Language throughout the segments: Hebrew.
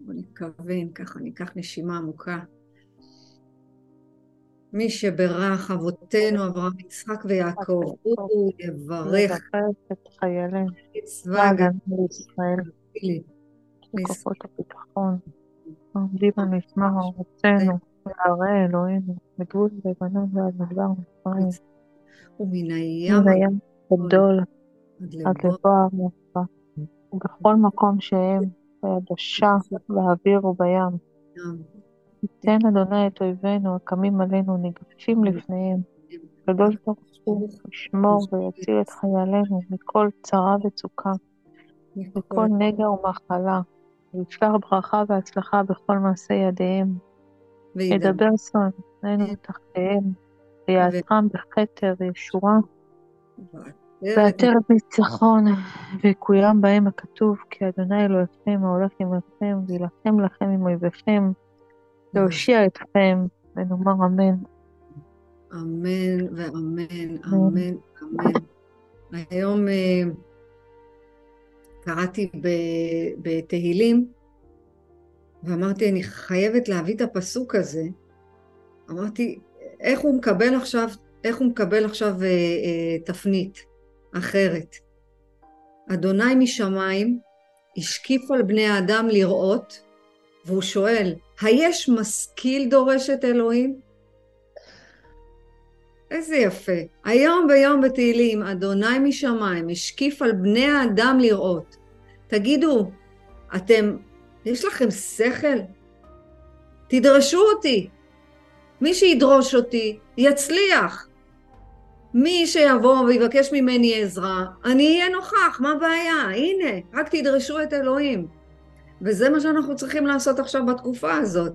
בוא נתכוון, ככה ניקח נשימה עמוקה. מי שברך אבותינו אברהם, יצחק ויעקב, הוא יברך את חיילים, צבא הגנה לישראל, כוחות הביטחון, עומדים על משמר ארצנו, וערי אלוהינו, מגבול לבנון ועד מדבר מצרים, ומן הים מן הים גדול עד לבוא. המופע, ובכל מקום שהם, ביבשה, באוויר ובים. ייתן אדוני את אויבינו הקמים עלינו ניגפים לפניהם. הקדוש ברוך הוא ישמור ויציל את חיילינו מכל צרה וצוקה, מכל נגע ומחלה, וישלח ברכה והצלחה בכל מעשה ידיהם. ידבר שונאינו תחתיהם, ויעזרם בכתר ישועה, ועטרת ניצחון, ויקוים בהם הכתוב, כי אדוני אלוהיכם ההולך עמכם, וילחם לכם עם אויביכם, להושיע אתכם, ונאמר אמן. אמן ואמן, אמן, אמן. היום קראתי בתהילים, ואמרתי, אני חייבת להביא את הפסוק הזה. אמרתי, איך הוא מקבל עכשיו, איך הוא מקבל עכשיו אה, אה, תפנית אחרת? אדוני משמיים השקיף על בני האדם לראות, והוא שואל, היש משכיל דורש את אלוהים? איזה יפה. היום ביום בתהילים, אדוני משמיים השקיף על בני האדם לראות. תגידו, אתם, יש לכם שכל? תדרשו אותי. מי שידרוש אותי, יצליח. מי שיבוא ויבקש ממני עזרה, אני אהיה נוכח, מה הבעיה? הנה, רק תדרשו את אלוהים. וזה מה שאנחנו צריכים לעשות עכשיו בתקופה הזאת.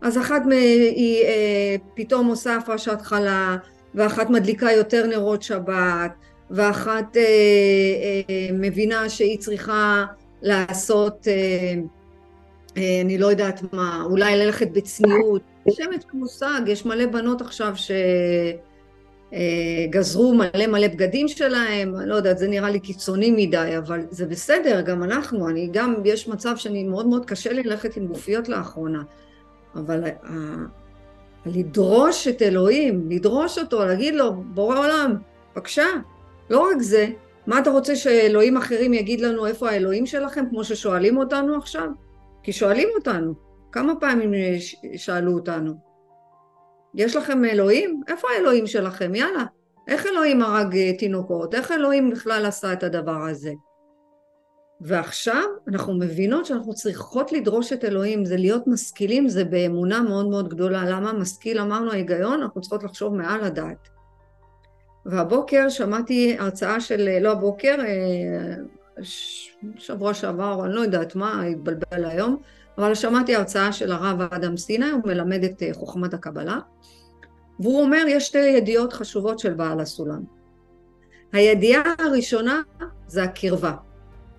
אז אחת היא אה, פתאום עושה הפרשת חלה, ואחת מדליקה יותר נרות שבת, ואחת אה, אה, מבינה שהיא צריכה לעשות, אה, אה, אני לא יודעת מה, אולי ללכת בצניעות. שמץ מושג, יש מלא בנות עכשיו שגזרו אה, מלא מלא בגדים שלהם, אני לא יודעת, זה נראה לי קיצוני מדי, אבל זה בסדר, גם אנחנו, אני גם, יש מצב שאני מאוד מאוד קשה לי ללכת עם גופיות לאחרונה, אבל לדרוש את אלוהים, לדרוש אותו, להגיד לו, בורא עולם, בבקשה. לא רק זה, מה אתה רוצה שאלוהים אחרים יגיד לנו איפה האלוהים שלכם, כמו ששואלים אותנו עכשיו? כי שואלים אותנו. כמה פעמים שאלו אותנו? יש לכם אלוהים? איפה האלוהים שלכם? יאללה. איך אלוהים הרג אה, תינוקות? איך אלוהים בכלל עשה את הדבר הזה? ועכשיו אנחנו מבינות שאנחנו צריכות לדרוש את אלוהים, זה להיות משכילים, זה באמונה מאוד מאוד גדולה. למה משכיל? אמרנו ההיגיון, אנחנו צריכות לחשוב מעל הדעת. והבוקר שמעתי הרצאה של, לא הבוקר, אה, שבוע שעבר, אני לא יודעת מה, התבלבל היום, אבל שמעתי הרצאה של הרב אדם סיני, הוא מלמד את אה, חוכמת הקבלה, והוא אומר, יש שתי ידיעות חשובות של בעל הסולם. הידיעה הראשונה זה הקרבה.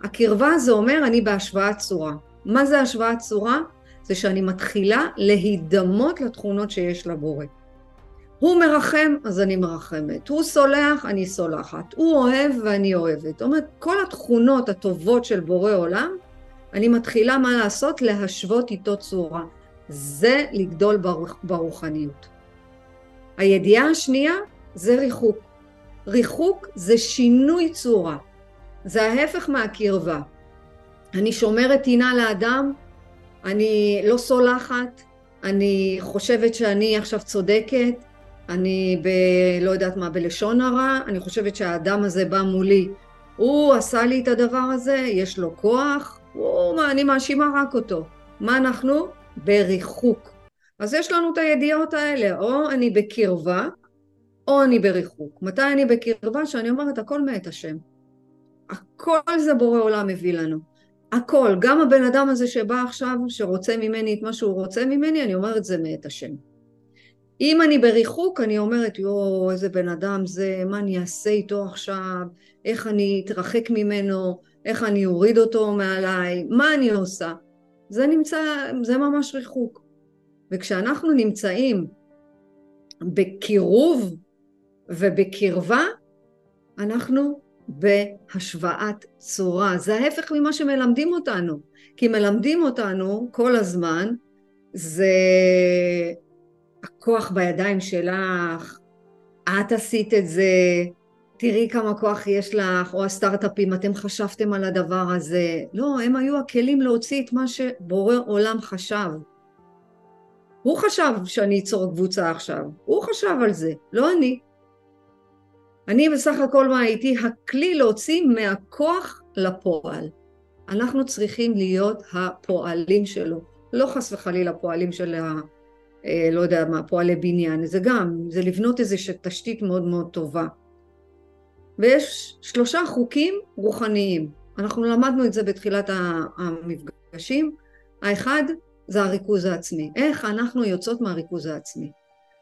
הקרבה זה אומר אני בהשוואת צורה. מה זה השוואת צורה? זה שאני מתחילה להידמות לתכונות שיש לבורא. הוא מרחם, אז אני מרחמת. הוא סולח, אני סולחת. הוא אוהב ואני אוהבת. זאת אומרת, כל התכונות הטובות של בורא עולם, אני מתחילה מה לעשות? להשוות איתו צורה. זה לגדול ברוחניות. הידיעה השנייה זה ריחוק. ריחוק זה שינוי צורה. זה ההפך מהקרבה. אני שומרת טינה לאדם, אני לא סולחת, אני חושבת שאני עכשיו צודקת, אני ב... לא יודעת מה, בלשון הרע, אני חושבת שהאדם הזה בא מולי, הוא עשה לי את הדבר הזה, יש לו כוח, הוא, אני מאשימה רק אותו. מה אנחנו? בריחוק. אז יש לנו את הידיעות האלה, או אני בקרבה, או אני בריחוק. מתי אני בקרבה? שאני אומרת, הכל מאת השם. הכל זה בורא עולם מביא לנו. הכל, גם הבן אדם הזה שבא עכשיו, שרוצה ממני את מה שהוא רוצה ממני, אני אומרת זה מאת השם. אם אני בריחוק, אני אומרת, יואו, איזה בן אדם זה, מה אני אעשה איתו עכשיו, איך אני אתרחק ממנו, איך אני אוריד אותו מעליי, מה אני עושה? זה נמצא, זה ממש ריחוק. וכשאנחנו נמצאים בקירוב ובקרבה, אנחנו בהשוואת צורה. זה ההפך ממה שמלמדים אותנו. כי מלמדים אותנו כל הזמן, זה הכוח בידיים שלך, את עשית את זה, תראי כמה כוח יש לך, או הסטארט-אפים, אתם חשבתם על הדבר הזה. לא, הם היו הכלים להוציא את מה שבורא עולם חשב. הוא חשב שאני אצור קבוצה עכשיו, הוא חשב על זה, לא אני. אני בסך הכל מה הייתי? הכלי להוציא מהכוח לפועל. אנחנו צריכים להיות הפועלים שלו, לא חס וחלילה פועלים של ה... אה, לא יודע מה, פועלי בניין, זה גם, זה לבנות איזושהי תשתית מאוד מאוד טובה. ויש שלושה חוקים רוחניים, אנחנו למדנו את זה בתחילת המפגשים. האחד זה הריכוז העצמי, איך אנחנו יוצאות מהריכוז העצמי.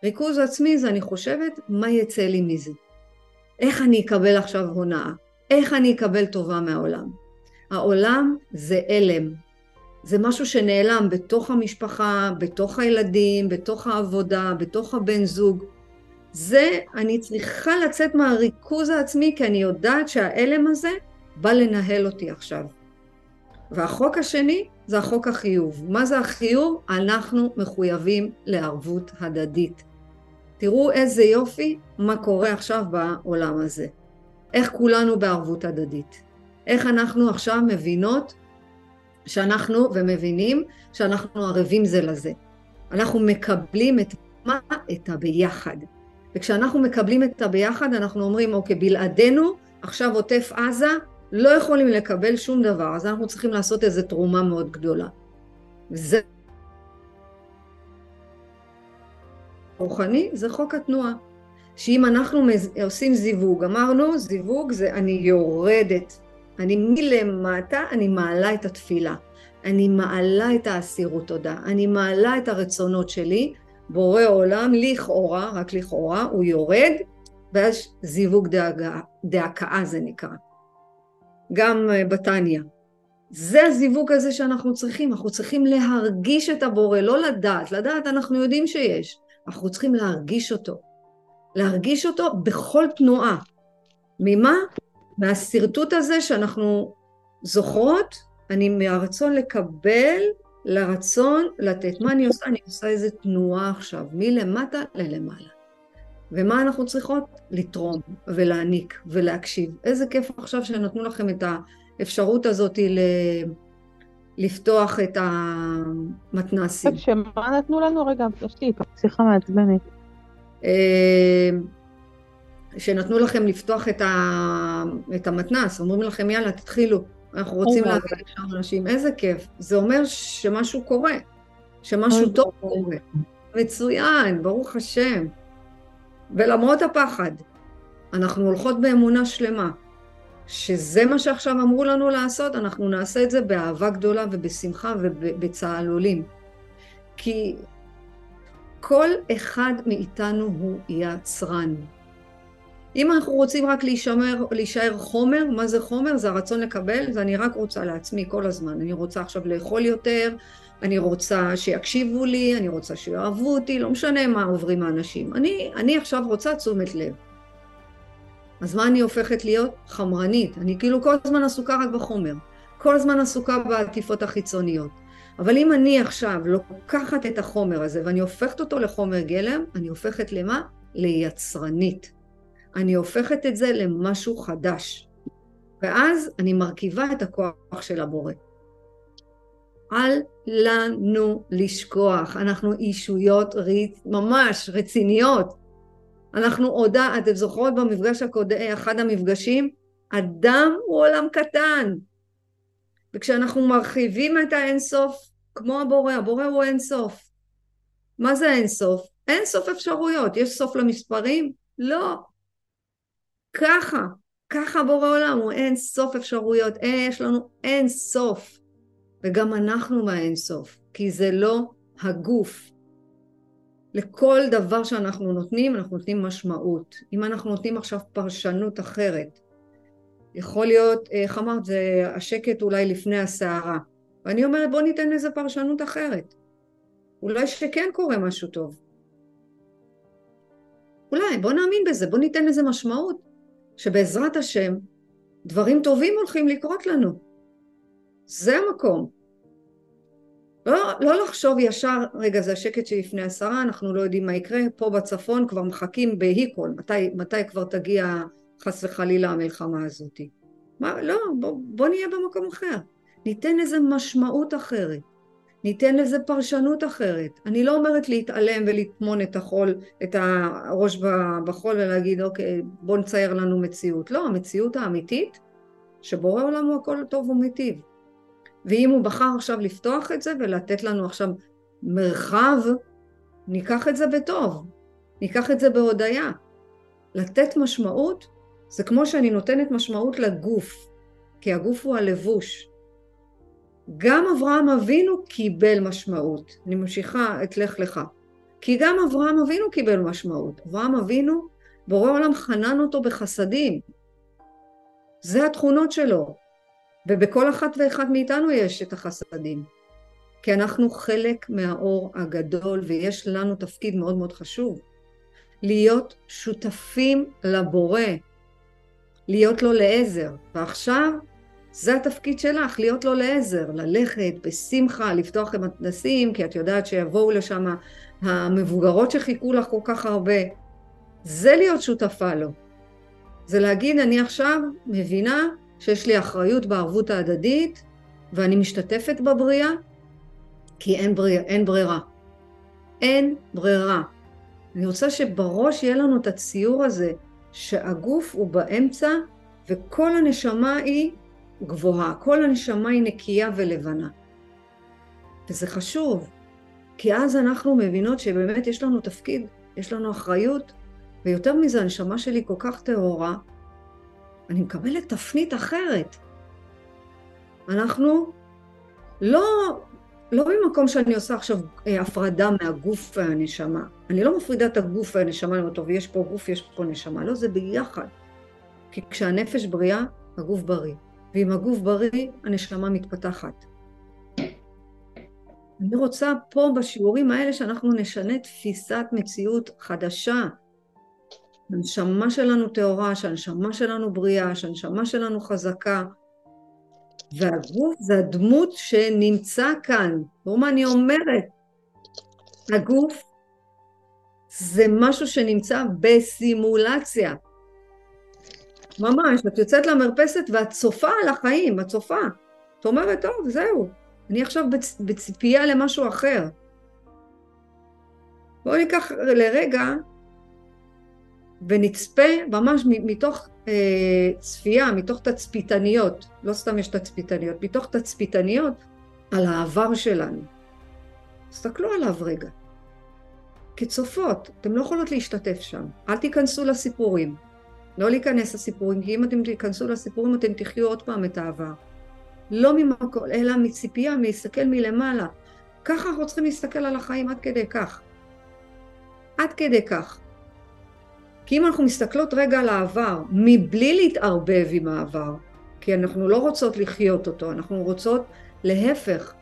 ריכוז עצמי זה אני חושבת מה יצא לי מזה. איך אני אקבל עכשיו הונאה? איך אני אקבל טובה מהעולם? העולם זה הלם, זה משהו שנעלם בתוך המשפחה, בתוך הילדים, בתוך העבודה, בתוך הבן זוג. זה, אני צריכה לצאת מהריכוז העצמי כי אני יודעת שההלם הזה בא לנהל אותי עכשיו. והחוק השני זה החוק החיוב. מה זה החיוב? אנחנו מחויבים לערבות הדדית. תראו איזה יופי מה קורה עכשיו בעולם הזה. איך כולנו בערבות הדדית. איך אנחנו עכשיו מבינות שאנחנו ומבינים שאנחנו ערבים זה לזה. אנחנו מקבלים את מה? את הביחד. וכשאנחנו מקבלים את הביחד אנחנו אומרים אוקיי בלעדינו עכשיו עוטף עזה לא יכולים לקבל שום דבר אז אנחנו צריכים לעשות איזו תרומה מאוד גדולה. זה רוחני זה חוק התנועה. שאם אנחנו עושים זיווג, אמרנו זיווג זה אני יורדת, אני מלמטה, אני מעלה את התפילה, אני מעלה את האסירות תודה, אני מעלה את הרצונות שלי, בורא עולם לכאורה, רק לכאורה, הוא יורד, ואז זיווג דהכאה זה נקרא. גם אה, בתניא. זה הזיווג הזה שאנחנו צריכים, אנחנו צריכים להרגיש את הבורא, לא לדעת, לדעת אנחנו יודעים שיש, אנחנו צריכים להרגיש אותו. להרגיש אותו בכל תנועה. ממה? מהשרטוט הזה שאנחנו זוכרות, אני מהרצון לקבל לרצון לתת. מה אני עושה? אני עושה איזה תנועה עכשיו, מלמטה ללמעלה. ומה אנחנו צריכות? לתרום ולהעניק ולהקשיב. איזה כיף עכשיו שנתנו לכם את האפשרות הזאת ל... לפתוח את המתנסים. שמה נתנו לנו? רגע, יש לי שיחה מעצבנת. אה, שנתנו לכם לפתוח את, ה... את המתנס, אומרים לכם יאללה תתחילו, אנחנו רוצים להביא לשם אנשים, איזה כיף, זה אומר שמשהו קורה, שמשהו טוב קורה, מצוין, ברוך השם, ולמרות הפחד, אנחנו הולכות באמונה שלמה, שזה מה שעכשיו אמרו לנו לעשות, אנחנו נעשה את זה באהבה גדולה ובשמחה ובצהלולים. כי כל אחד מאיתנו הוא יצרן. אם אנחנו רוצים רק להישמר, להישאר חומר, מה זה חומר? זה הרצון לקבל, ואני רק רוצה לעצמי כל הזמן. אני רוצה עכשיו לאכול יותר, אני רוצה שיקשיבו לי, אני רוצה שיאהבו אותי, לא משנה מה עוברים האנשים. אני, אני עכשיו רוצה תשומת לב. אז מה אני הופכת להיות? חמרנית. אני כאילו כל הזמן עסוקה רק בחומר. כל הזמן עסוקה בעטיפות החיצוניות. אבל אם אני עכשיו לוקחת את החומר הזה ואני הופכת אותו לחומר גלם, אני הופכת למה? ליצרנית. אני הופכת את זה למשהו חדש. ואז אני מרכיבה את הכוח של הבורא. אל לנו לשכוח, אנחנו אישויות רצ... ממש רציניות. אנחנו עודה, אתם זוכרות במפגש הקודם, אחד המפגשים? אדם הוא עולם קטן. וכשאנחנו מרחיבים את האינסוף, כמו הבורא, הבורא הוא אינסוף. מה זה אינסוף? אינסוף אפשרויות. יש סוף למספרים? לא. ככה, ככה בורא עולם, הוא אין סוף אפשרויות, אין, יש לנו אין סוף. וגם אנחנו מהאין סוף, כי זה לא הגוף. לכל דבר שאנחנו נותנים, אנחנו נותנים משמעות. אם אנחנו נותנים עכשיו פרשנות אחרת, יכול להיות, איך אמרת, זה השקט אולי לפני הסערה. ואני אומרת, בוא ניתן לזה פרשנות אחרת. אולי שכן קורה משהו טוב. אולי, בוא נאמין בזה, בוא ניתן לזה משמעות. שבעזרת השם דברים טובים הולכים לקרות לנו. זה המקום. לא, לא לחשוב ישר, רגע זה השקט שלפני עשרה, אנחנו לא יודעים מה יקרה, פה בצפון כבר מחכים בהיקול, מתי, מתי כבר תגיע חס וחלילה המלחמה הזאת. מה, לא, בוא, בוא נהיה במקום אחר. ניתן איזה משמעות אחרת. ניתן לזה פרשנות אחרת. אני לא אומרת להתעלם ולטמון את החול, את הראש בחול ולהגיד אוקיי בוא נצייר לנו מציאות. לא, המציאות האמיתית שבורא עולם הוא הכל טוב ומיטיב. ואם הוא בחר עכשיו לפתוח את זה ולתת לנו עכשיו מרחב, ניקח את זה בטוב, ניקח את זה בהודיה. לתת משמעות זה כמו שאני נותנת משמעות לגוף, כי הגוף הוא הלבוש. גם אברהם אבינו קיבל משמעות. אני ממשיכה את לך לך. כי גם אברהם אבינו קיבל משמעות. אברהם אבינו, בורא עולם חנן אותו בחסדים. זה התכונות שלו. ובכל אחת ואחד מאיתנו יש את החסדים. כי אנחנו חלק מהאור הגדול ויש לנו תפקיד מאוד מאוד חשוב. להיות שותפים לבורא, להיות לו לעזר. ועכשיו זה התפקיד שלך, להיות לו לעזר, ללכת בשמחה, לפתוח את המתנסים, כי את יודעת שיבואו לשם המבוגרות שחיכו לך כל כך הרבה. זה להיות שותפה לו. זה להגיד, אני עכשיו מבינה שיש לי אחריות בערבות ההדדית, ואני משתתפת בבריאה, כי אין, בריא, אין ברירה. אין ברירה. אני רוצה שבראש יהיה לנו את הציור הזה, שהגוף הוא באמצע, וכל הנשמה היא גבוהה, כל הנשמה היא נקייה ולבנה. וזה חשוב, כי אז אנחנו מבינות שבאמת יש לנו תפקיד, יש לנו אחריות, ויותר מזה, הנשמה שלי כל כך טהורה, אני מקבלת תפנית אחרת. אנחנו לא, לא ממקום שאני עושה עכשיו אה, הפרדה מהגוף והנשמה. אני לא מפרידה את הגוף והנשמה, אני אומרת, טוב, יש פה גוף, יש פה נשמה. לא, זה ביחד. כי כשהנפש בריאה, הגוף בריא. ואם הגוף בריא, הנשמה מתפתחת. אני רוצה פה בשיעורים האלה שאנחנו נשנה תפיסת מציאות חדשה. הנשמה שלנו טהורה, שהנשמה שלנו בריאה, שהנשמה שלנו חזקה. והגוף זה הדמות שנמצא כאן. תראו מה אני אומרת. הגוף זה משהו שנמצא בסימולציה. ממש, את יוצאת למרפסת ואת צופה על החיים, את צופה. את אומרת, טוב, זהו, אני עכשיו בצ... בציפייה למשהו אחר. בואו ניקח לרגע ונצפה ממש מתוך אה, צפייה, מתוך תצפיתניות, לא סתם יש תצפיתניות, מתוך תצפיתניות על העבר שלנו. תסתכלו עליו רגע. כצופות, אתן לא יכולות להשתתף שם, אל תיכנסו לסיפורים. לא להיכנס לסיפורים, כי אם אתם תיכנסו לסיפורים אתם תחיו עוד פעם את העבר. לא ממקום, אלא מציפייה, מלהסתכל מלמעלה. ככה אנחנו צריכים להסתכל על החיים עד כדי כך. עד כדי כך. כי אם אנחנו מסתכלות רגע על העבר, מבלי להתערבב עם העבר, כי אנחנו לא רוצות לחיות אותו, אנחנו רוצות להפך,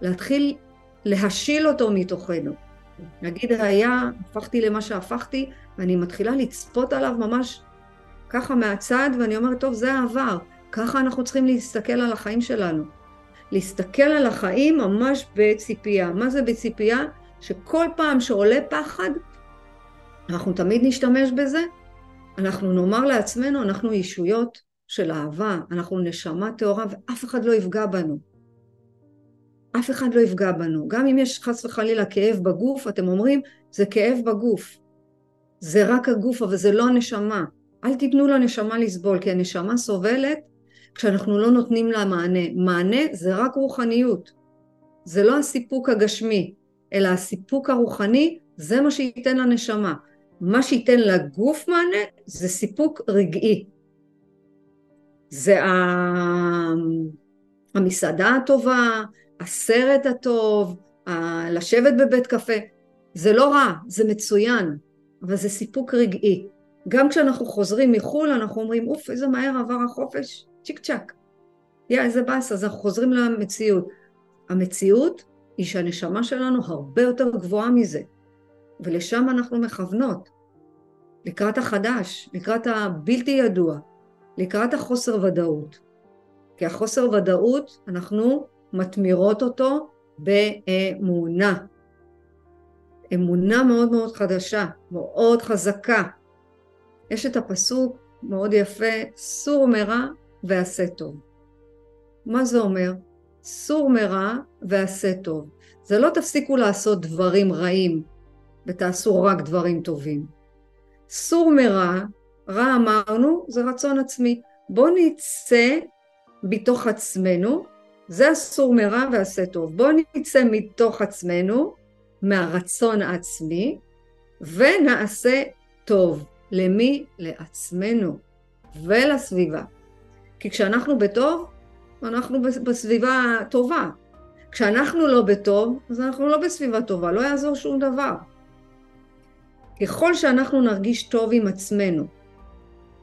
להתחיל להשיל אותו מתוכנו. נגיד היה, הפכתי למה שהפכתי, ואני מתחילה לצפות עליו ממש ככה מהצד, ואני אומרת, טוב, זה העבר. ככה אנחנו צריכים להסתכל על החיים שלנו. להסתכל על החיים ממש בציפייה. מה זה בציפייה? שכל פעם שעולה פחד, אנחנו תמיד נשתמש בזה, אנחנו נאמר לעצמנו, אנחנו ישויות של אהבה, אנחנו נשמה טהורה ואף אחד לא יפגע בנו. אף אחד לא יפגע בנו. גם אם יש חס וחלילה כאב בגוף, אתם אומרים, זה כאב בגוף. זה רק הגוף, אבל זה לא הנשמה. אל תיתנו לנשמה לסבול, כי הנשמה סובלת כשאנחנו לא נותנים לה מענה. מענה זה רק רוחניות. זה לא הסיפוק הגשמי, אלא הסיפוק הרוחני, זה מה שייתן לנשמה. מה שייתן לגוף מענה זה סיפוק רגעי. זה המסעדה הטובה, הסרט הטוב, לשבת בבית קפה. זה לא רע, זה מצוין, אבל זה סיפוק רגעי. גם כשאנחנו חוזרים מחו"ל אנחנו אומרים אוף איזה מהר עבר החופש, צ'יק צ'אק. יא איזה באסה, אז אנחנו חוזרים למציאות. המציאות היא שהנשמה שלנו הרבה יותר גבוהה מזה, ולשם אנחנו מכוונות, לקראת החדש, לקראת הבלתי ידוע, לקראת החוסר ודאות. כי החוסר ודאות, אנחנו מתמירות אותו באמונה. אמונה מאוד מאוד חדשה, מאוד חזקה. יש את הפסוק מאוד יפה, סור מרע ועשה טוב. מה זה אומר? סור מרע ועשה טוב. זה לא תפסיקו לעשות דברים רעים ותעשו רק דברים טובים. סור מרע, רע אמרנו, זה רצון עצמי. בואו נצא מתוך עצמנו, זה הסור מרע ועשה טוב. בואו נצא מתוך עצמנו, מהרצון העצמי, ונעשה טוב. למי? לעצמנו ולסביבה. כי כשאנחנו בטוב, אנחנו בסביבה טובה. כשאנחנו לא בטוב, אז אנחנו לא בסביבה טובה, לא יעזור שום דבר. ככל שאנחנו נרגיש טוב עם עצמנו,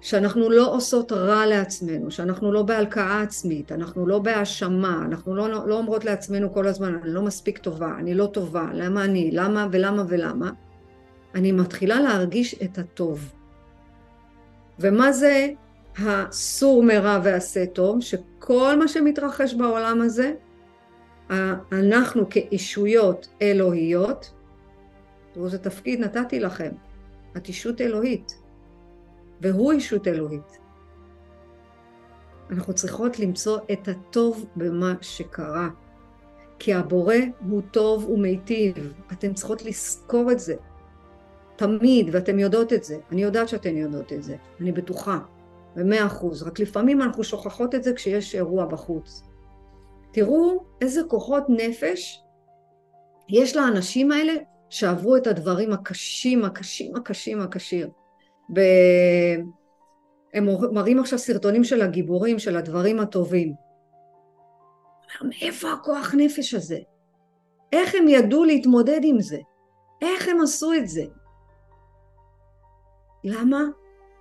שאנחנו לא עושות רע לעצמנו, שאנחנו לא בהלקאה עצמית, אנחנו לא בהאשמה, אנחנו לא, לא אומרות לעצמנו כל הזמן, אני לא מספיק טובה, אני לא טובה, למה אני, למה ולמה ולמה, אני מתחילה להרגיש את הטוב. ומה זה הסור מרע ועשה טוב? שכל מה שמתרחש בעולם הזה, אנחנו כאישויות אלוהיות, תראו איזה תפקיד נתתי לכם, את אישות אלוהית, והוא אישות אלוהית. אנחנו צריכות למצוא את הטוב במה שקרה. כי הבורא הוא טוב ומיטיב, אתן צריכות לזכור את זה. תמיד, ואתן יודעות את זה. אני יודעת שאתן יודעות את זה, אני בטוחה, במאה אחוז. רק לפעמים אנחנו שוכחות את זה כשיש אירוע בחוץ. תראו איזה כוחות נפש יש לאנשים האלה שעברו את הדברים הקשים, הקשים, הקשים, הקשים. ב... הם מראים עכשיו סרטונים של הגיבורים, של הדברים הטובים. מאיפה הכוח נפש הזה? איך הם ידעו להתמודד עם זה? איך הם עשו את זה? למה?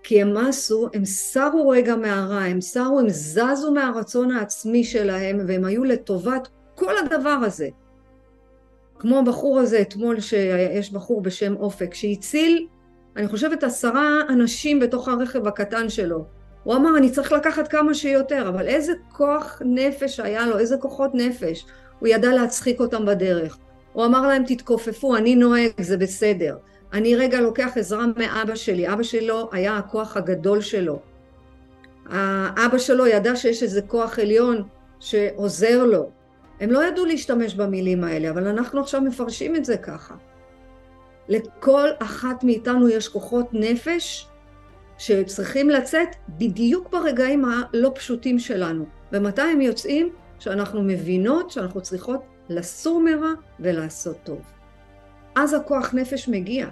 כי הם מה עשו? הם סרו רגע מהרע, הם סרו, הם זזו מהרצון העצמי שלהם, והם היו לטובת כל הדבר הזה. כמו הבחור הזה אתמול, שיש בחור בשם אופק, שהציל, אני חושבת, עשרה אנשים בתוך הרכב הקטן שלו. הוא אמר, אני צריך לקחת כמה שיותר, אבל איזה כוח נפש היה לו, איזה כוחות נפש. הוא ידע להצחיק אותם בדרך. הוא אמר להם, תתכופפו, אני נוהג, זה בסדר. אני רגע לוקח עזרה מאבא שלי, אבא שלו היה הכוח הגדול שלו. האבא שלו ידע שיש איזה כוח עליון שעוזר לו. הם לא ידעו להשתמש במילים האלה, אבל אנחנו עכשיו מפרשים את זה ככה. לכל אחת מאיתנו יש כוחות נפש שצריכים לצאת בדיוק ברגעים הלא פשוטים שלנו. ומתי הם יוצאים? שאנחנו מבינות שאנחנו צריכות לסור מרע ולעשות טוב. אז הכוח נפש מגיע.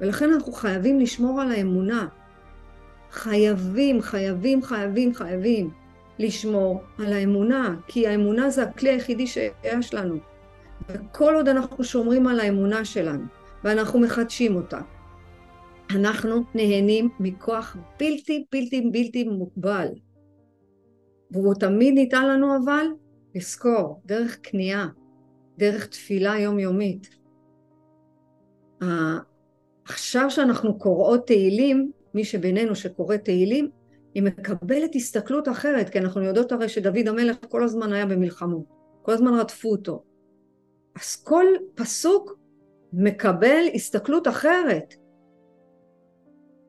ולכן אנחנו חייבים לשמור על האמונה. חייבים, חייבים, חייבים, חייבים לשמור על האמונה, כי האמונה זה הכלי היחידי שיש לנו. וכל עוד אנחנו שומרים על האמונה שלנו, ואנחנו מחדשים אותה, אנחנו נהנים מכוח בלתי בלתי בלתי מוגבל. והוא תמיד ניתן לנו אבל לזכור, דרך קנייה, דרך תפילה יומיומית. עכשיו שאנחנו קוראות תהילים, מי שבינינו שקורא תהילים, היא מקבלת הסתכלות אחרת, כי אנחנו יודעות הרי שדוד המלך כל הזמן היה במלחמות, כל הזמן רדפו אותו. אז כל פסוק מקבל הסתכלות אחרת.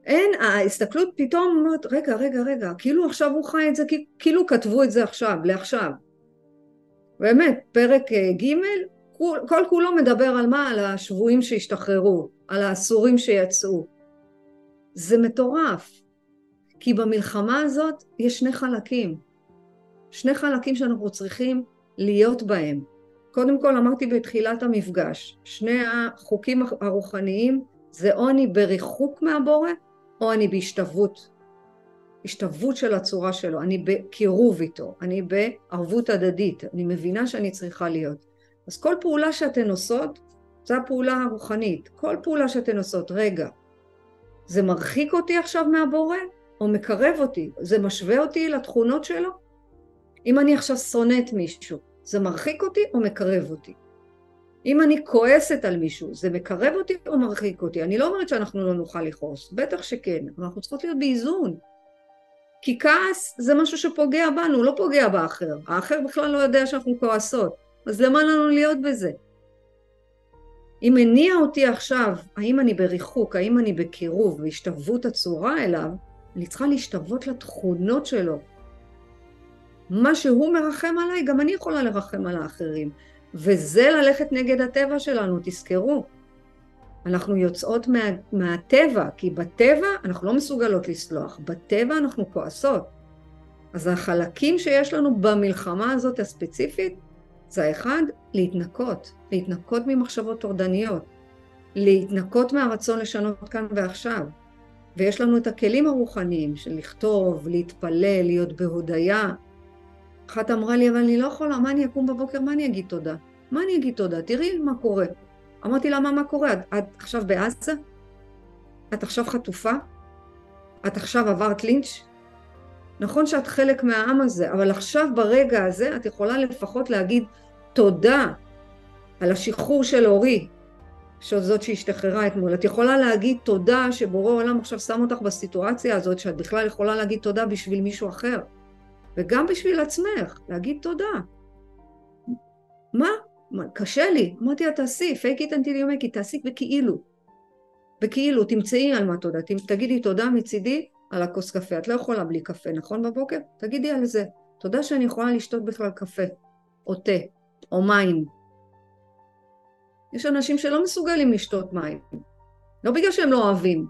אין, ההסתכלות פתאום אומרת, רגע, רגע, רגע, כאילו עכשיו הוא חי את זה, כאילו כתבו את זה עכשיו, לעכשיו. באמת, פרק אה, ג' כל, כל כולו מדבר על מה? על השבויים שהשתחררו, על האסורים שיצאו. זה מטורף, כי במלחמה הזאת יש שני חלקים. שני חלקים שאנחנו צריכים להיות בהם. קודם כל אמרתי בתחילת המפגש, שני החוקים הרוחניים זה או אני בריחוק מהבורא או אני בהשתוות. השתוות של הצורה שלו, אני בקירוב איתו, אני בערבות הדדית, אני מבינה שאני צריכה להיות. אז כל פעולה שאתן עושות, זו הפעולה הרוחנית. כל פעולה שאתן עושות, רגע, זה מרחיק אותי עכשיו מהבורא או מקרב אותי? זה משווה אותי לתכונות שלו? אם אני עכשיו שונאת מישהו, זה מרחיק אותי או מקרב אותי? אם אני כועסת על מישהו, זה מקרב אותי או מרחיק אותי? אני לא אומרת שאנחנו לא נוכל לכעוס, בטח שכן, אבל אנחנו צריכות להיות באיזון. כי כעס זה משהו שפוגע בנו, לא פוגע באחר. האחר בכלל לא יודע שאנחנו כועסות. אז למה לנו להיות בזה? אם מניע אותי עכשיו, האם אני בריחוק, האם אני בקירוב, בהשתוות הצורה אליו, אני צריכה להשתוות לתכונות שלו. מה שהוא מרחם עליי, גם אני יכולה לרחם על האחרים. וזה ללכת נגד הטבע שלנו, תזכרו. אנחנו יוצאות מה, מהטבע, כי בטבע אנחנו לא מסוגלות לסלוח, בטבע אנחנו כועסות. אז החלקים שיש לנו במלחמה הזאת הספציפית, זה האחד, להתנקות, להתנקות ממחשבות טורדניות, להתנקות מהרצון לשנות כאן ועכשיו. ויש לנו את הכלים הרוחניים של לכתוב, להתפלל, להיות בהודיה. אחת אמרה לי, אבל אני לא יכולה, מה אני אקום בבוקר, מה אני אגיד תודה? מה אני אגיד תודה? תראי מה קורה. אמרתי לה, מה, מה קורה? את, את עכשיו בעזה? את עכשיו חטופה? את עכשיו עברת לינץ'? נכון שאת חלק מהעם הזה, אבל עכשיו ברגע הזה את יכולה לפחות להגיד תודה על השחרור של אורי, שזאת שהשתחררה אתמול. את יכולה להגיד תודה שבורא עולם עכשיו שם אותך בסיטואציה הזאת, שאת בכלל יכולה להגיד תודה בשביל מישהו אחר. וגם בשביל עצמך, להגיד תודה. מה? מה קשה לי. אמרתי לה, תעשי, fake it until you make it, תעשי בכאילו. בכאילו, תמצאי על מה תודה. תגידי תודה מצידי על הכוס קפה. את לא יכולה בלי קפה, נכון בבוקר? תגידי על זה. תודה שאני יכולה לשתות בכלל קפה, או תה, או מים. יש אנשים שלא מסוגלים לשתות מים. לא בגלל שהם לא אוהבים,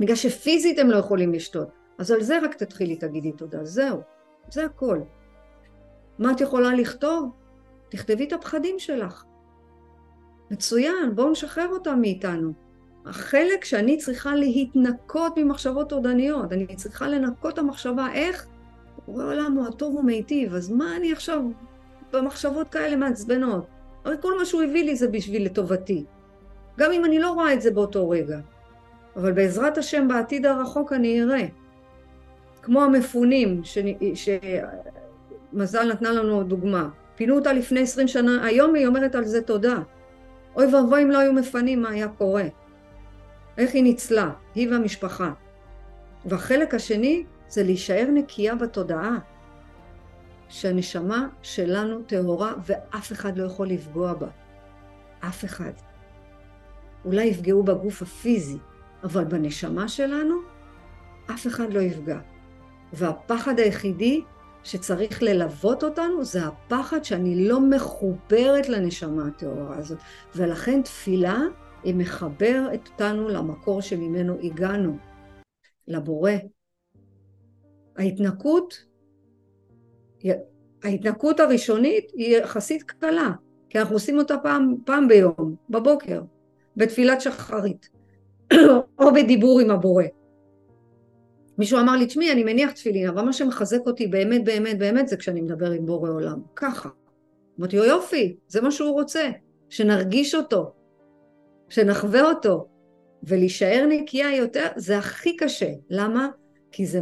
בגלל שפיזית הם לא יכולים לשתות. אז על זה רק תתחילי, תגידי תודה. זהו, זה הכל. מה את יכולה לכתוב? תכתבי את הפחדים שלך. מצוין, בואו נשחרר אותם מאיתנו. החלק שאני צריכה להתנקות ממחשבות טורדניות, אני צריכה לנקות את המחשבה, איך? בורא עולם הוא הטוב ומיטיב, אז מה אני עכשיו במחשבות כאלה מעצבנות? הרי כל מה שהוא הביא לי זה בשביל לטובתי. גם אם אני לא רואה את זה באותו רגע. אבל בעזרת השם בעתיד הרחוק אני אראה. כמו המפונים, שמזל נתנה לנו דוגמה. פינו אותה לפני עשרים שנה, היום היא אומרת על זה תודה. אוי ואבוי אם לא היו מפנים, מה היה קורה? איך היא ניצלה, היא והמשפחה. והחלק השני זה להישאר נקייה בתודעה. שהנשמה שלנו טהורה ואף אחד לא יכול לפגוע בה. אף אחד. אולי יפגעו בגוף הפיזי, אבל בנשמה שלנו אף אחד לא יפגע. והפחד היחידי שצריך ללוות אותנו זה הפחד שאני לא מחוברת לנשמה הטהורה הזאת. ולכן תפילה היא מחברת אותנו למקור שממנו הגענו, לבורא. ההתנקות ההתנקות הראשונית היא יחסית קלה, כי אנחנו עושים אותה פעם, פעם ביום, בבוקר, בתפילת שחרית, או בדיבור עם הבורא. מישהו אמר לי, תשמעי, אני מניח תפילין, אבל מה שמחזק אותי באמת באמת באמת זה כשאני מדבר עם בורא עולם. ככה. אמרתי לו, יופי, זה מה שהוא רוצה, שנרגיש אותו, שנחווה אותו, ולהישאר נקייה יותר, זה הכי קשה. למה? כי זה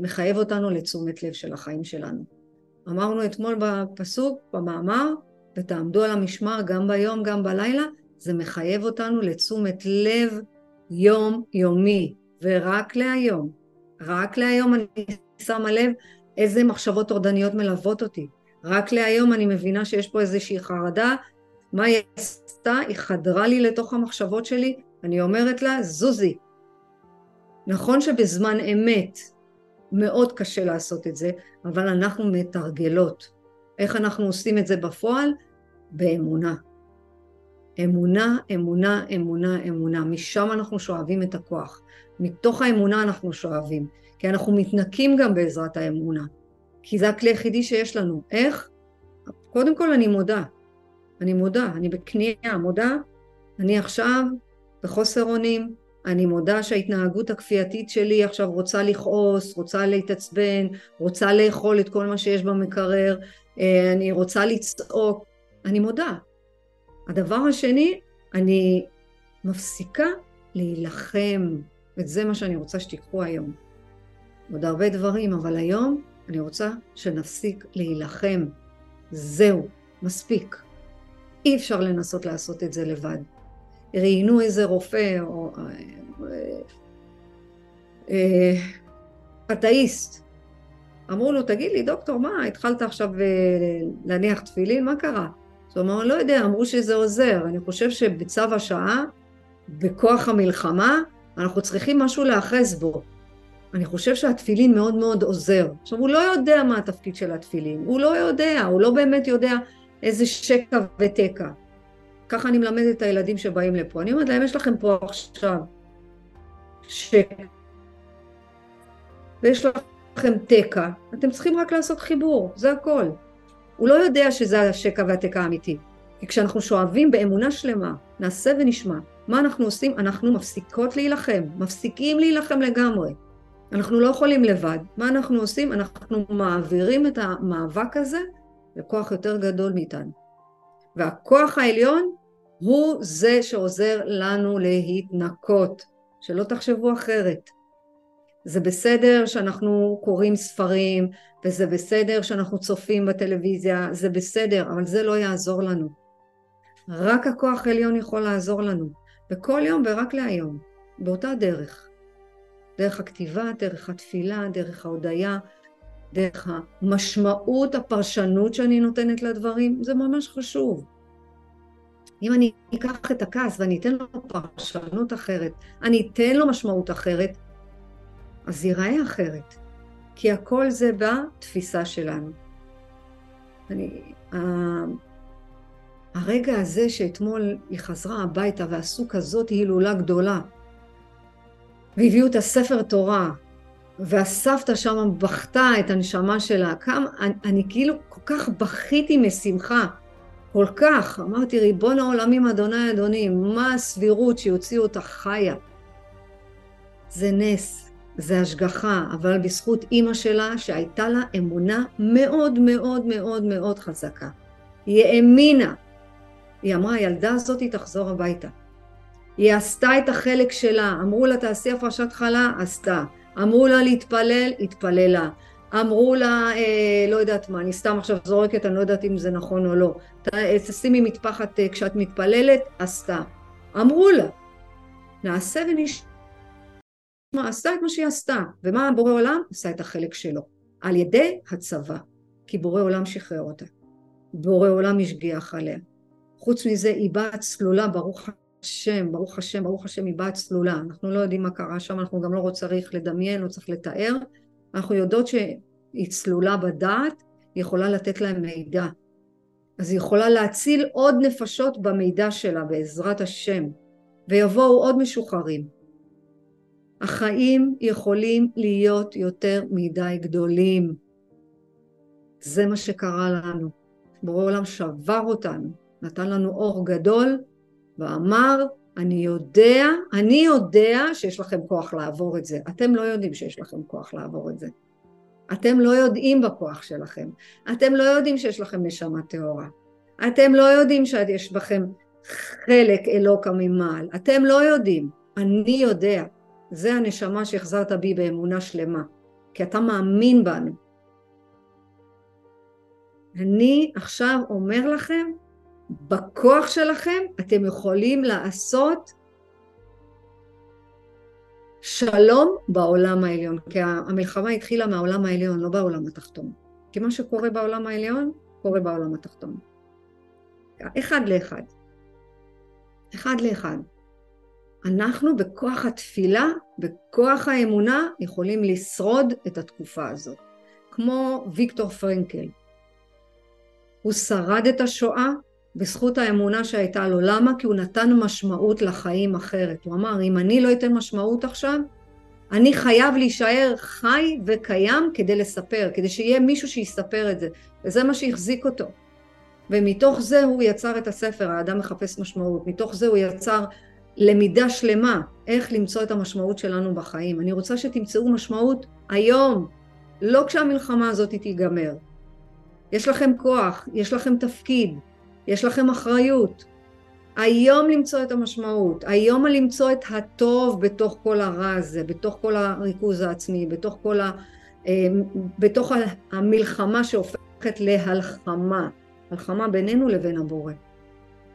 מחייב אותנו לתשומת לב של החיים שלנו. אמרנו אתמול בפסוק, במאמר, ותעמדו על המשמר גם ביום, גם בלילה, זה מחייב אותנו לתשומת לב יום-יומי, ורק להיום. רק להיום אני שמה לב איזה מחשבות טורדניות מלוות אותי. רק להיום אני מבינה שיש פה איזושהי חרדה. מה היא עשתה? היא חדרה לי לתוך המחשבות שלי, אני אומרת לה, זוזי. נכון שבזמן אמת מאוד קשה לעשות את זה, אבל אנחנו מתרגלות. איך אנחנו עושים את זה בפועל? באמונה. אמונה, אמונה, אמונה, אמונה. משם אנחנו שואבים את הכוח. מתוך האמונה אנחנו שואבים. כי אנחנו מתנקים גם בעזרת האמונה. כי זה הכלי היחידי שיש לנו. איך? קודם כל אני מודה. אני מודה, אני בכניעה, מודה. אני עכשיו בחוסר אונים, אני מודה שההתנהגות הכפייתית שלי עכשיו רוצה לכעוס, רוצה להתעצבן, רוצה לאכול את כל מה שיש במקרר, אה, אני רוצה לצעוק, אני מודה. הדבר השני, אני מפסיקה להילחם, וזה מה שאני רוצה שתיקחו היום. עוד הרבה דברים, אבל היום אני רוצה שנפסיק להילחם. זהו, מספיק. אי אפשר לנסות לעשות את זה לבד. ראיינו איזה רופא, או... אה, אה, אתאיסט. אמרו לו, תגיד לי, דוקטור, מה, התחלת עכשיו אה, להניח תפילין? מה קרה? אז הוא אמר, לא יודע, אמרו שזה עוזר. אני חושב שבצו השעה, בכוח המלחמה, אנחנו צריכים משהו להאחז בו. אני חושב שהתפילין מאוד מאוד עוזר. עכשיו, הוא לא יודע מה התפקיד של התפילין, הוא לא יודע, הוא לא באמת יודע איזה שקע ותקע. ככה אני מלמדת את הילדים שבאים לפה. אני אומרת להם, יש לכם פה עכשיו שקע, ויש לכם תקע, אתם צריכים רק לעשות חיבור, זה הכל. הוא לא יודע שזה השקע והתקע האמיתי. כי כשאנחנו שואבים באמונה שלמה, נעשה ונשמע, מה אנחנו עושים? אנחנו מפסיקות להילחם, מפסיקים להילחם לגמרי. אנחנו לא יכולים לבד. מה אנחנו עושים? אנחנו מעבירים את המאבק הזה לכוח יותר גדול מאיתנו. והכוח העליון הוא זה שעוזר לנו להתנקות. שלא תחשבו אחרת. זה בסדר שאנחנו קוראים ספרים, וזה בסדר שאנחנו צופים בטלוויזיה, זה בסדר, אבל זה לא יעזור לנו. רק הכוח העליון יכול לעזור לנו, בכל יום ורק להיום, באותה דרך. דרך הכתיבה, דרך התפילה, דרך ההודיה, דרך המשמעות, הפרשנות שאני נותנת לדברים, זה ממש חשוב. אם אני אקח את הכעס ואני אתן לו פרשנות אחרת, אני אתן לו משמעות אחרת, אז ייראה אחרת. כי הכל זה בתפיסה שלנו. אני, הרגע הזה שאתמול היא חזרה הביתה ועשו כזאת הילולה גדולה, והביאו את הספר תורה, והסבתא שם בכתה את הנשמה שלה, כמה, אני, אני כאילו כל כך בכיתי משמחה, כל כך, אמרתי ריבון העולמים אדוני אדונים, מה הסבירות שיוציאו אותה חיה? זה נס, זה השגחה, אבל בזכות אימא שלה שהייתה לה אמונה מאוד מאוד מאוד מאוד חזקה. היא האמינה. היא אמרה, הילדה הזאת תחזור הביתה. היא עשתה את החלק שלה, אמרו לה תעשי הפרשת חלה, עשתה. אמרו לה להתפלל, התפללה. אמרו לה, אה, לא יודעת מה, אני סתם עכשיו זורקת, אני לא יודעת אם זה נכון או לא. תשימי מטפחת אה, כשאת מתפללת, עשתה. אמרו לה, נעשה ונשמע, עשתה את מה שהיא עשתה. ומה בורא עולם? עשה את החלק שלו. על ידי הצבא. כי בורא עולם שחרר אותה. בורא עולם השגיח עליה. חוץ מזה, היא באה צלולה, ברוך השם, ברוך השם, ברוך השם, היא באה צלולה. אנחנו לא יודעים מה קרה שם, אנחנו גם לא צריך לדמיין, לא צריך לתאר. אנחנו יודעות שהיא צלולה בדעת, היא יכולה לתת להם מידע. אז היא יכולה להציל עוד נפשות במידע שלה בעזרת השם, ויבואו עוד משוחררים. החיים יכולים להיות יותר מדי גדולים. זה מה שקרה לנו. בורא עולם שבר אותנו, נתן לנו אור גדול, ואמר, אני יודע, אני יודע שיש לכם כוח לעבור את זה. אתם לא יודעים שיש לכם כוח לעבור את זה. אתם לא יודעים בכוח שלכם. אתם לא יודעים שיש לכם נשמה טהורה. אתם לא יודעים שיש בכם חלק אלוקה ממעל. אתם לא יודעים. אני יודע. זה הנשמה שהחזרת בי באמונה שלמה. כי אתה מאמין בנו. אני עכשיו אומר לכם, בכוח שלכם אתם יכולים לעשות שלום בעולם העליון, כי המלחמה התחילה מהעולם העליון, לא בעולם התחתון. כי מה שקורה בעולם העליון, קורה בעולם התחתון. אחד לאחד. אחד לאחד. אנחנו בכוח התפילה, בכוח האמונה, יכולים לשרוד את התקופה הזאת. כמו ויקטור פרנקל. הוא שרד את השואה בזכות האמונה שהייתה לו. למה? כי הוא נתן משמעות לחיים אחרת. הוא אמר, אם אני לא אתן משמעות עכשיו, אני חייב להישאר חי וקיים כדי לספר, כדי שיהיה מישהו שיספר את זה. וזה מה שהחזיק אותו. ומתוך זה הוא יצר את הספר, האדם מחפש משמעות. מתוך זה הוא יצר למידה שלמה, איך למצוא את המשמעות שלנו בחיים. אני רוצה שתמצאו משמעות היום, לא כשהמלחמה הזאת תיגמר. יש לכם כוח, יש לכם תפקיד, יש לכם אחריות. היום למצוא את המשמעות, היום למצוא את הטוב בתוך כל הרע הזה, בתוך כל הריכוז העצמי, בתוך כל ה... אה, בתוך המלחמה שהופכת להלחמה, מלחמה בינינו לבין הבורא.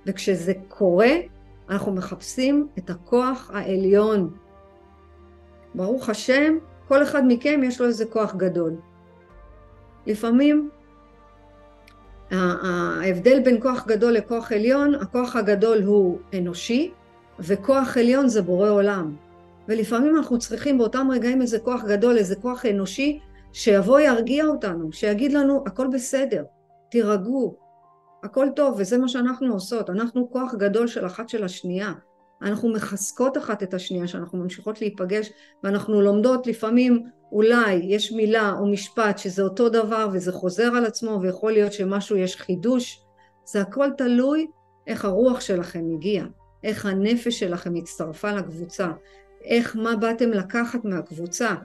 וכשזה קורה, אנחנו מחפשים את הכוח העליון. ברוך השם, כל אחד מכם יש לו איזה כוח גדול. לפעמים ההבדל בין כוח גדול לכוח עליון, הכוח הגדול הוא אנושי, וכוח עליון זה בורא עולם. ולפעמים אנחנו צריכים באותם רגעים איזה כוח גדול, איזה כוח אנושי, שיבוא ירגיע אותנו, שיגיד לנו, הכל בסדר, תירגעו, הכל טוב, וזה מה שאנחנו עושות. אנחנו כוח גדול של אחת של השנייה. אנחנו מחזקות אחת את השנייה, שאנחנו ממשיכות להיפגש, ואנחנו לומדות לפעמים, אולי יש מילה או משפט שזה אותו דבר וזה חוזר על עצמו, ויכול להיות שמשהו יש חידוש. זה הכל תלוי איך הרוח שלכם הגיעה, איך הנפש שלכם הצטרפה לקבוצה, איך, מה באתם לקחת מהקבוצה,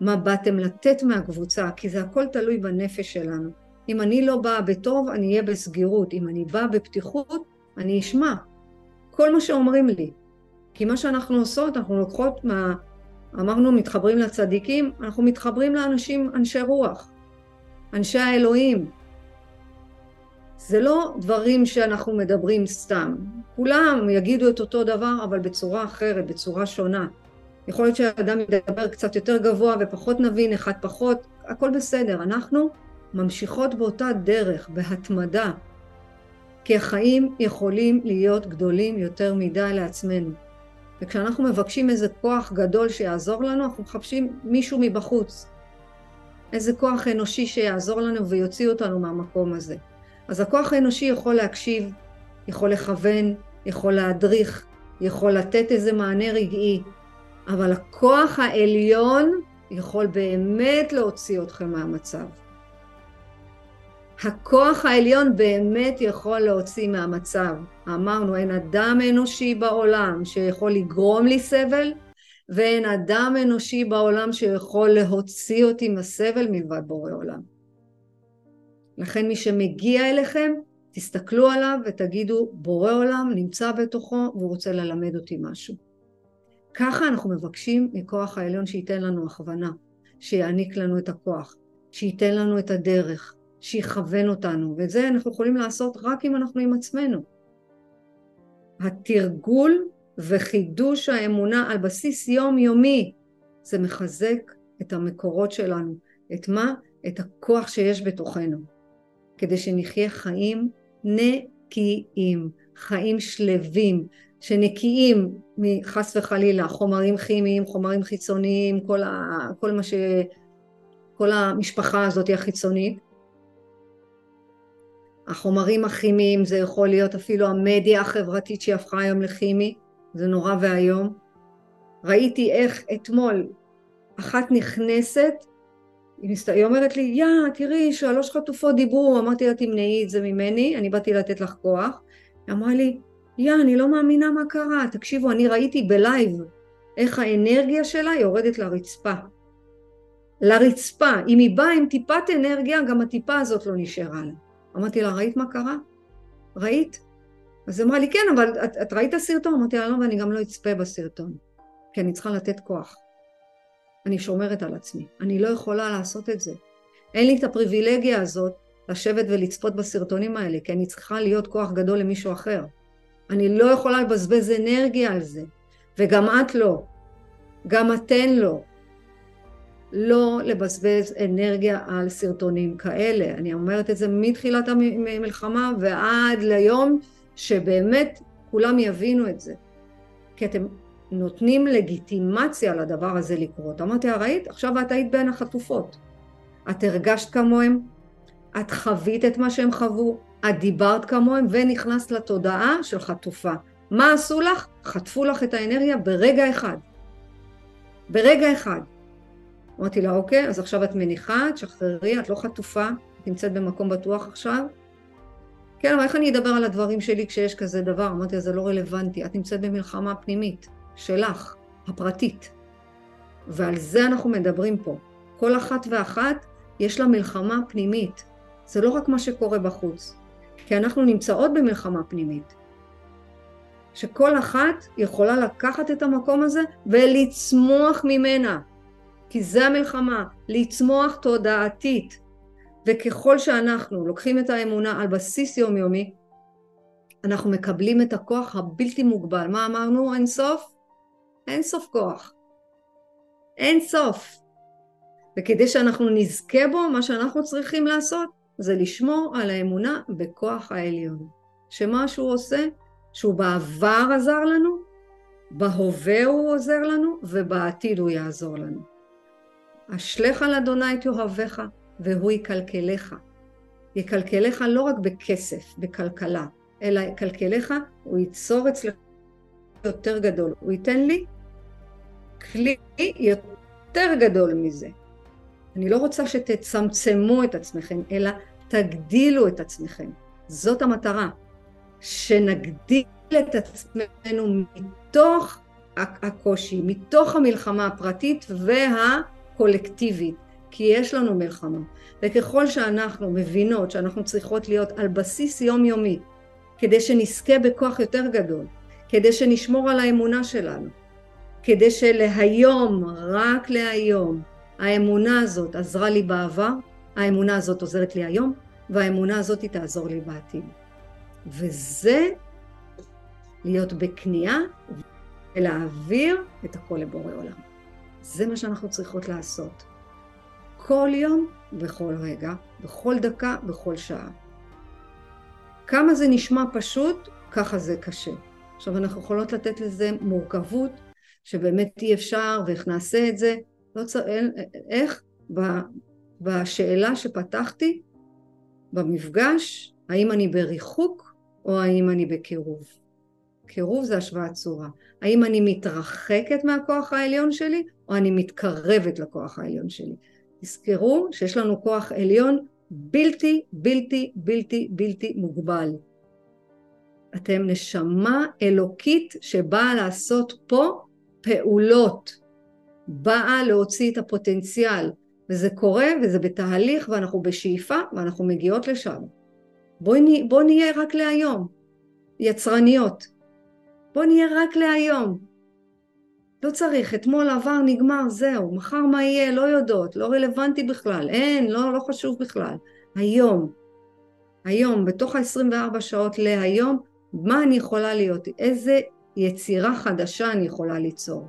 מה באתם לתת מהקבוצה, כי זה הכל תלוי בנפש שלנו. אם אני לא באה בטוב, אני אהיה בסגירות. אם אני באה בפתיחות, אני אשמע. כל מה שאומרים לי. כי מה שאנחנו עושות, אנחנו לוקחות מה... אמרנו מתחברים לצדיקים, אנחנו מתחברים לאנשים, אנשי רוח, אנשי האלוהים. זה לא דברים שאנחנו מדברים סתם. כולם יגידו את אותו דבר, אבל בצורה אחרת, בצורה שונה. יכול להיות שהאדם ידבר קצת יותר גבוה ופחות נבין, אחד פחות, הכל בסדר. אנחנו ממשיכות באותה דרך, בהתמדה, כי החיים יכולים להיות גדולים יותר מדי לעצמנו. וכשאנחנו מבקשים איזה כוח גדול שיעזור לנו, אנחנו מחפשים מישהו מבחוץ. איזה כוח אנושי שיעזור לנו ויוציא אותנו מהמקום הזה. אז הכוח האנושי יכול להקשיב, יכול לכוון, יכול להדריך, יכול לתת איזה מענה רגעי, אבל הכוח העליון יכול באמת להוציא אתכם מהמצב. הכוח העליון באמת יכול להוציא מהמצב. אמרנו, אין אדם אנושי בעולם שיכול לגרום לי סבל, ואין אדם אנושי בעולם שיכול להוציא אותי מהסבל מלבד בורא עולם. לכן מי שמגיע אליכם, תסתכלו עליו ותגידו, בורא עולם נמצא בתוכו והוא רוצה ללמד אותי משהו. ככה אנחנו מבקשים מכוח העליון שייתן לנו הכוונה, שיעניק לנו את הכוח, שייתן לנו את הדרך, שיכוון אותנו, ואת זה אנחנו יכולים לעשות רק אם אנחנו עם עצמנו. התרגול וחידוש האמונה על בסיס יומיומי, זה מחזק את המקורות שלנו. את מה? את הכוח שיש בתוכנו. כדי שנחיה חיים נקיים, חיים שלווים, שנקיים מחס וחלילה חומרים כימיים, חומרים חיצוניים, כל, ה, כל מה ש... כל המשפחה הזאת החיצונית, החומרים הכימיים זה יכול להיות אפילו המדיה החברתית שהפכה היום לכימי, זה נורא ואיום. ראיתי איך אתמול אחת נכנסת, היא אומרת לי, יא, תראי, שלוש חטופות דיברו, אמרתי לה, תמנעי את זה ממני, אני באתי לתת לך כוח. היא אמרה לי, יא, אני לא מאמינה מה קרה, תקשיבו, אני ראיתי בלייב איך האנרגיה שלה יורדת לרצפה. לרצפה. אם היא באה עם טיפת אנרגיה, גם הטיפה הזאת לא נשארה לה. אמרתי לה, ראית מה קרה? ראית? אז היא אמרה לי, כן, אבל את, את ראית סרטון? אמרתי לה, לא, ואני גם לא אצפה בסרטון, כי אני צריכה לתת כוח. אני שומרת על עצמי. אני לא יכולה לעשות את זה. אין לי את הפריבילגיה הזאת לשבת ולצפות בסרטונים האלה, כי אני צריכה להיות כוח גדול למישהו אחר. אני לא יכולה לבזבז אנרגיה על זה, וגם את לא. גם אתן לא. לא לבזבז אנרגיה על סרטונים כאלה. אני אומרת את זה מתחילת המלחמה ועד ליום שבאמת כולם יבינו את זה. כי אתם נותנים לגיטימציה לדבר הזה לקרות. אמרתי, ראית? עכשיו את היית בין החטופות. את הרגשת כמוהם, את חווית את מה שהם חוו, את דיברת כמוהם ונכנסת לתודעה של חטופה. מה עשו לך? חטפו לך את האנרגיה ברגע אחד. ברגע אחד. אמרתי לה, אוקיי, אז עכשיו את מניחה, תשחררי, את לא חטופה, את נמצאת במקום בטוח עכשיו. כן, אבל איך אני אדבר על הדברים שלי כשיש כזה דבר? אמרתי זה לא רלוונטי, את נמצאת במלחמה פנימית, שלך, הפרטית. ועל זה אנחנו מדברים פה. כל אחת ואחת יש לה מלחמה פנימית. זה לא רק מה שקורה בחוץ, כי אנחנו נמצאות במלחמה פנימית. שכל אחת יכולה לקחת את המקום הזה ולצמוח ממנה. כי זה המלחמה, לצמוח תודעתית. וככל שאנחנו לוקחים את האמונה על בסיס יומיומי, אנחנו מקבלים את הכוח הבלתי מוגבל. מה אמרנו? אין סוף? אין סוף כוח. אין סוף. וכדי שאנחנו נזכה בו, מה שאנחנו צריכים לעשות זה לשמור על האמונה בכוח העליון. שמה שהוא עושה, שהוא בעבר עזר לנו, בהווה הוא עוזר לנו, ובעתיד הוא יעזור לנו. אשליך על אדוני את יאהביך, והוא יקלקלך. יקלקלך לא רק בכסף, בכלכלה, אלא יקלקלך, הוא ייצור אצלך יותר גדול. הוא ייתן לי כלי יותר גדול מזה. אני לא רוצה שתצמצמו את עצמכם, אלא תגדילו את עצמכם. זאת המטרה. שנגדיל את עצמנו מתוך הקושי, מתוך המלחמה הפרטית והקולקטיבית, כי יש לנו מלחמה. וככל שאנחנו מבינות שאנחנו צריכות להיות על בסיס יומיומי, כדי שנזכה בכוח יותר גדול, כדי שנשמור על האמונה שלנו, כדי שלהיום, רק להיום, האמונה הזאת עזרה לי בעבר, האמונה הזאת עוזרת לי היום, והאמונה הזאת היא תעזור לי בעתיד. וזה להיות בכניעה ולהעביר את הכל לבורא עולם. זה מה שאנחנו צריכות לעשות. כל יום, בכל רגע, בכל דקה, בכל שעה. כמה זה נשמע פשוט, ככה זה קשה. עכשיו אנחנו יכולות לתת לזה מורכבות, שבאמת אי אפשר ואיך נעשה את זה. לא צר... איך? בשאלה שפתחתי, במפגש, האם אני בריחוק או האם אני בקירוב. קירוב זה השוואת צורה. האם אני מתרחקת מהכוח העליון שלי או אני מתקרבת לכוח העליון שלי. תזכרו שיש לנו כוח עליון בלתי בלתי בלתי בלתי מוגבל. אתם נשמה אלוקית שבאה לעשות פה פעולות, באה להוציא את הפוטנציאל, וזה קורה וזה בתהליך ואנחנו בשאיפה ואנחנו מגיעות לשם. בואי בוא נהיה רק להיום, יצרניות. בואי נהיה רק להיום. לא צריך, אתמול עבר, נגמר, זהו, מחר מה יהיה, לא יודעות, לא רלוונטי בכלל, אין, לא, לא חשוב בכלל. היום, היום, בתוך ה-24 שעות להיום, מה אני יכולה להיות, איזה יצירה חדשה אני יכולה ליצור.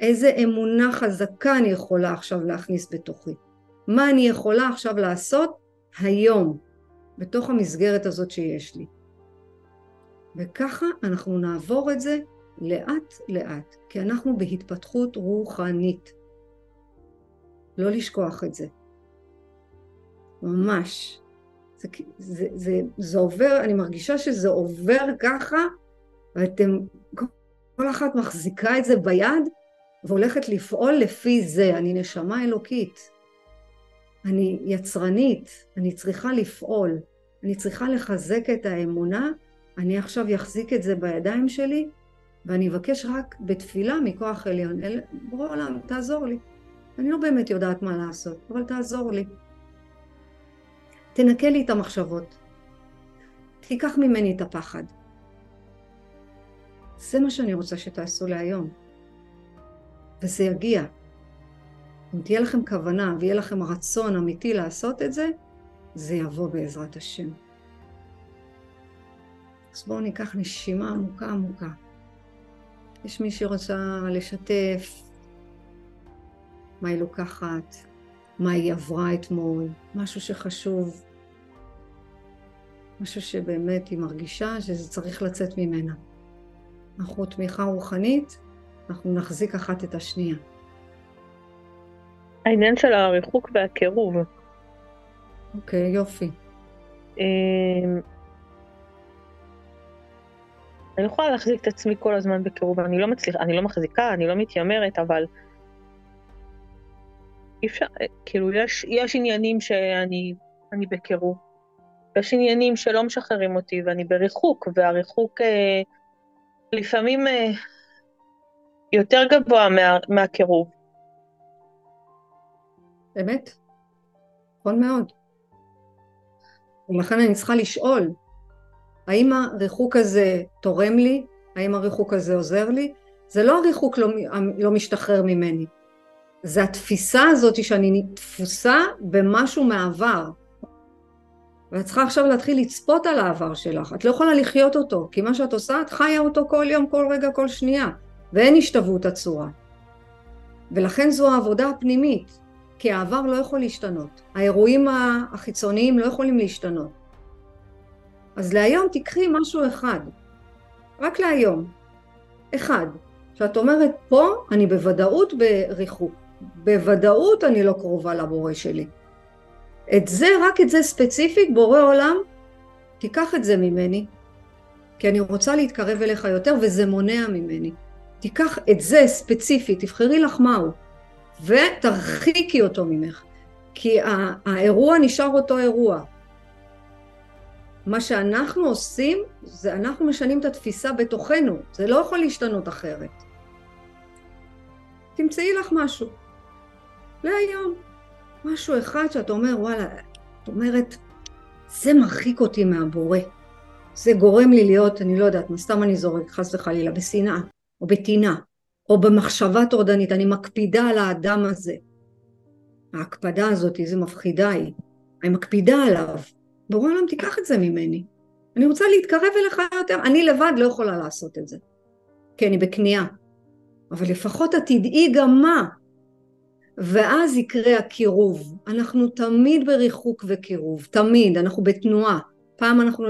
איזה אמונה חזקה אני יכולה עכשיו להכניס בתוכי. מה אני יכולה עכשיו לעשות היום, בתוך המסגרת הזאת שיש לי. וככה אנחנו נעבור את זה לאט לאט, כי אנחנו בהתפתחות רוחנית. לא לשכוח את זה. ממש. זה, זה, זה, זה עובר, אני מרגישה שזה עובר ככה, ואתם, כל אחת מחזיקה את זה ביד והולכת לפעול לפי זה. אני נשמה אלוקית. אני יצרנית, אני צריכה לפעול, אני צריכה לחזק את האמונה, אני עכשיו אחזיק את זה בידיים שלי, ואני אבקש רק בתפילה מכוח עליון. אל... בורא עולם, תעזור לי. אני לא באמת יודעת מה לעשות, אבל תעזור לי. תנקה לי את המחשבות. תיקח ממני את הפחד. זה מה שאני רוצה שתעשו להיום. וזה יגיע. אם תהיה לכם כוונה ויהיה לכם רצון אמיתי לעשות את זה, זה יבוא בעזרת השם. אז בואו ניקח נשימה עמוקה עמוקה. יש מי שרוצה לשתף מה היא לוקחת, מה היא עברה אתמול, משהו שחשוב, משהו שבאמת היא מרגישה שזה צריך לצאת ממנה. אנחנו תמיכה רוחנית, אנחנו נחזיק אחת את השנייה. העניין של הריחוק והקירוב. אוקיי, יופי. אני יכולה להחזיק את עצמי כל הזמן בקירוב, אני לא מצליחה, אני לא מחזיקה, אני לא מתיימרת, אבל אי אפשר, כאילו, יש, יש עניינים שאני אני בקירוב. יש עניינים שלא משחררים אותי ואני בריחוק, והריחוק אה, לפעמים אה, יותר גבוה מה, מהקירוב. באמת? נכון מאוד. ולכן אני צריכה לשאול, האם הריחוק הזה תורם לי? האם הריחוק הזה עוזר לי? זה לא הריחוק לא, לא משתחרר ממני, זה התפיסה הזאת שאני תפוסה במשהו מהעבר. ואת צריכה עכשיו להתחיל לצפות על העבר שלך, את לא יכולה לחיות אותו, כי מה שאת עושה, את חיה אותו כל יום, כל רגע, כל שנייה, ואין השתוות הצורה. ולכן זו העבודה הפנימית. כי העבר לא יכול להשתנות. האירועים החיצוניים לא יכולים להשתנות. אז להיום תקחי משהו אחד, רק להיום, אחד, שאת אומרת פה אני בוודאות בריחוק, בוודאות אני לא קרובה לבורא שלי. את זה, רק את זה ספציפית, בורא עולם, תיקח את זה ממני, כי אני רוצה להתקרב אליך יותר וזה מונע ממני. תיקח את זה ספציפית, תבחרי לך מהו, ותרחיקי אותו ממך, כי האירוע נשאר אותו אירוע. מה שאנחנו עושים, זה אנחנו משנים את התפיסה בתוכנו, זה לא יכול להשתנות אחרת. תמצאי לך משהו, להיום, משהו אחד שאת אומר, וואלה, את אומרת, זה מרחיק אותי מהבורא. זה גורם לי להיות, אני לא יודעת, סתם אני זורק, חס וחלילה, בשנאה, או בטינה, או במחשבה טורדנית, אני מקפידה על האדם הזה. ההקפדה הזאת, איזה מפחידה היא. אני מקפידה עליו. בורא עולם, תיקח את זה ממני. אני רוצה להתקרב אליך יותר, אני לבד לא יכולה לעשות את זה. כי אני בכניעה. אבל לפחות את תדעי גם מה. ואז יקרה הקירוב. אנחנו תמיד בריחוק וקירוב, תמיד, אנחנו בתנועה. פעם אנחנו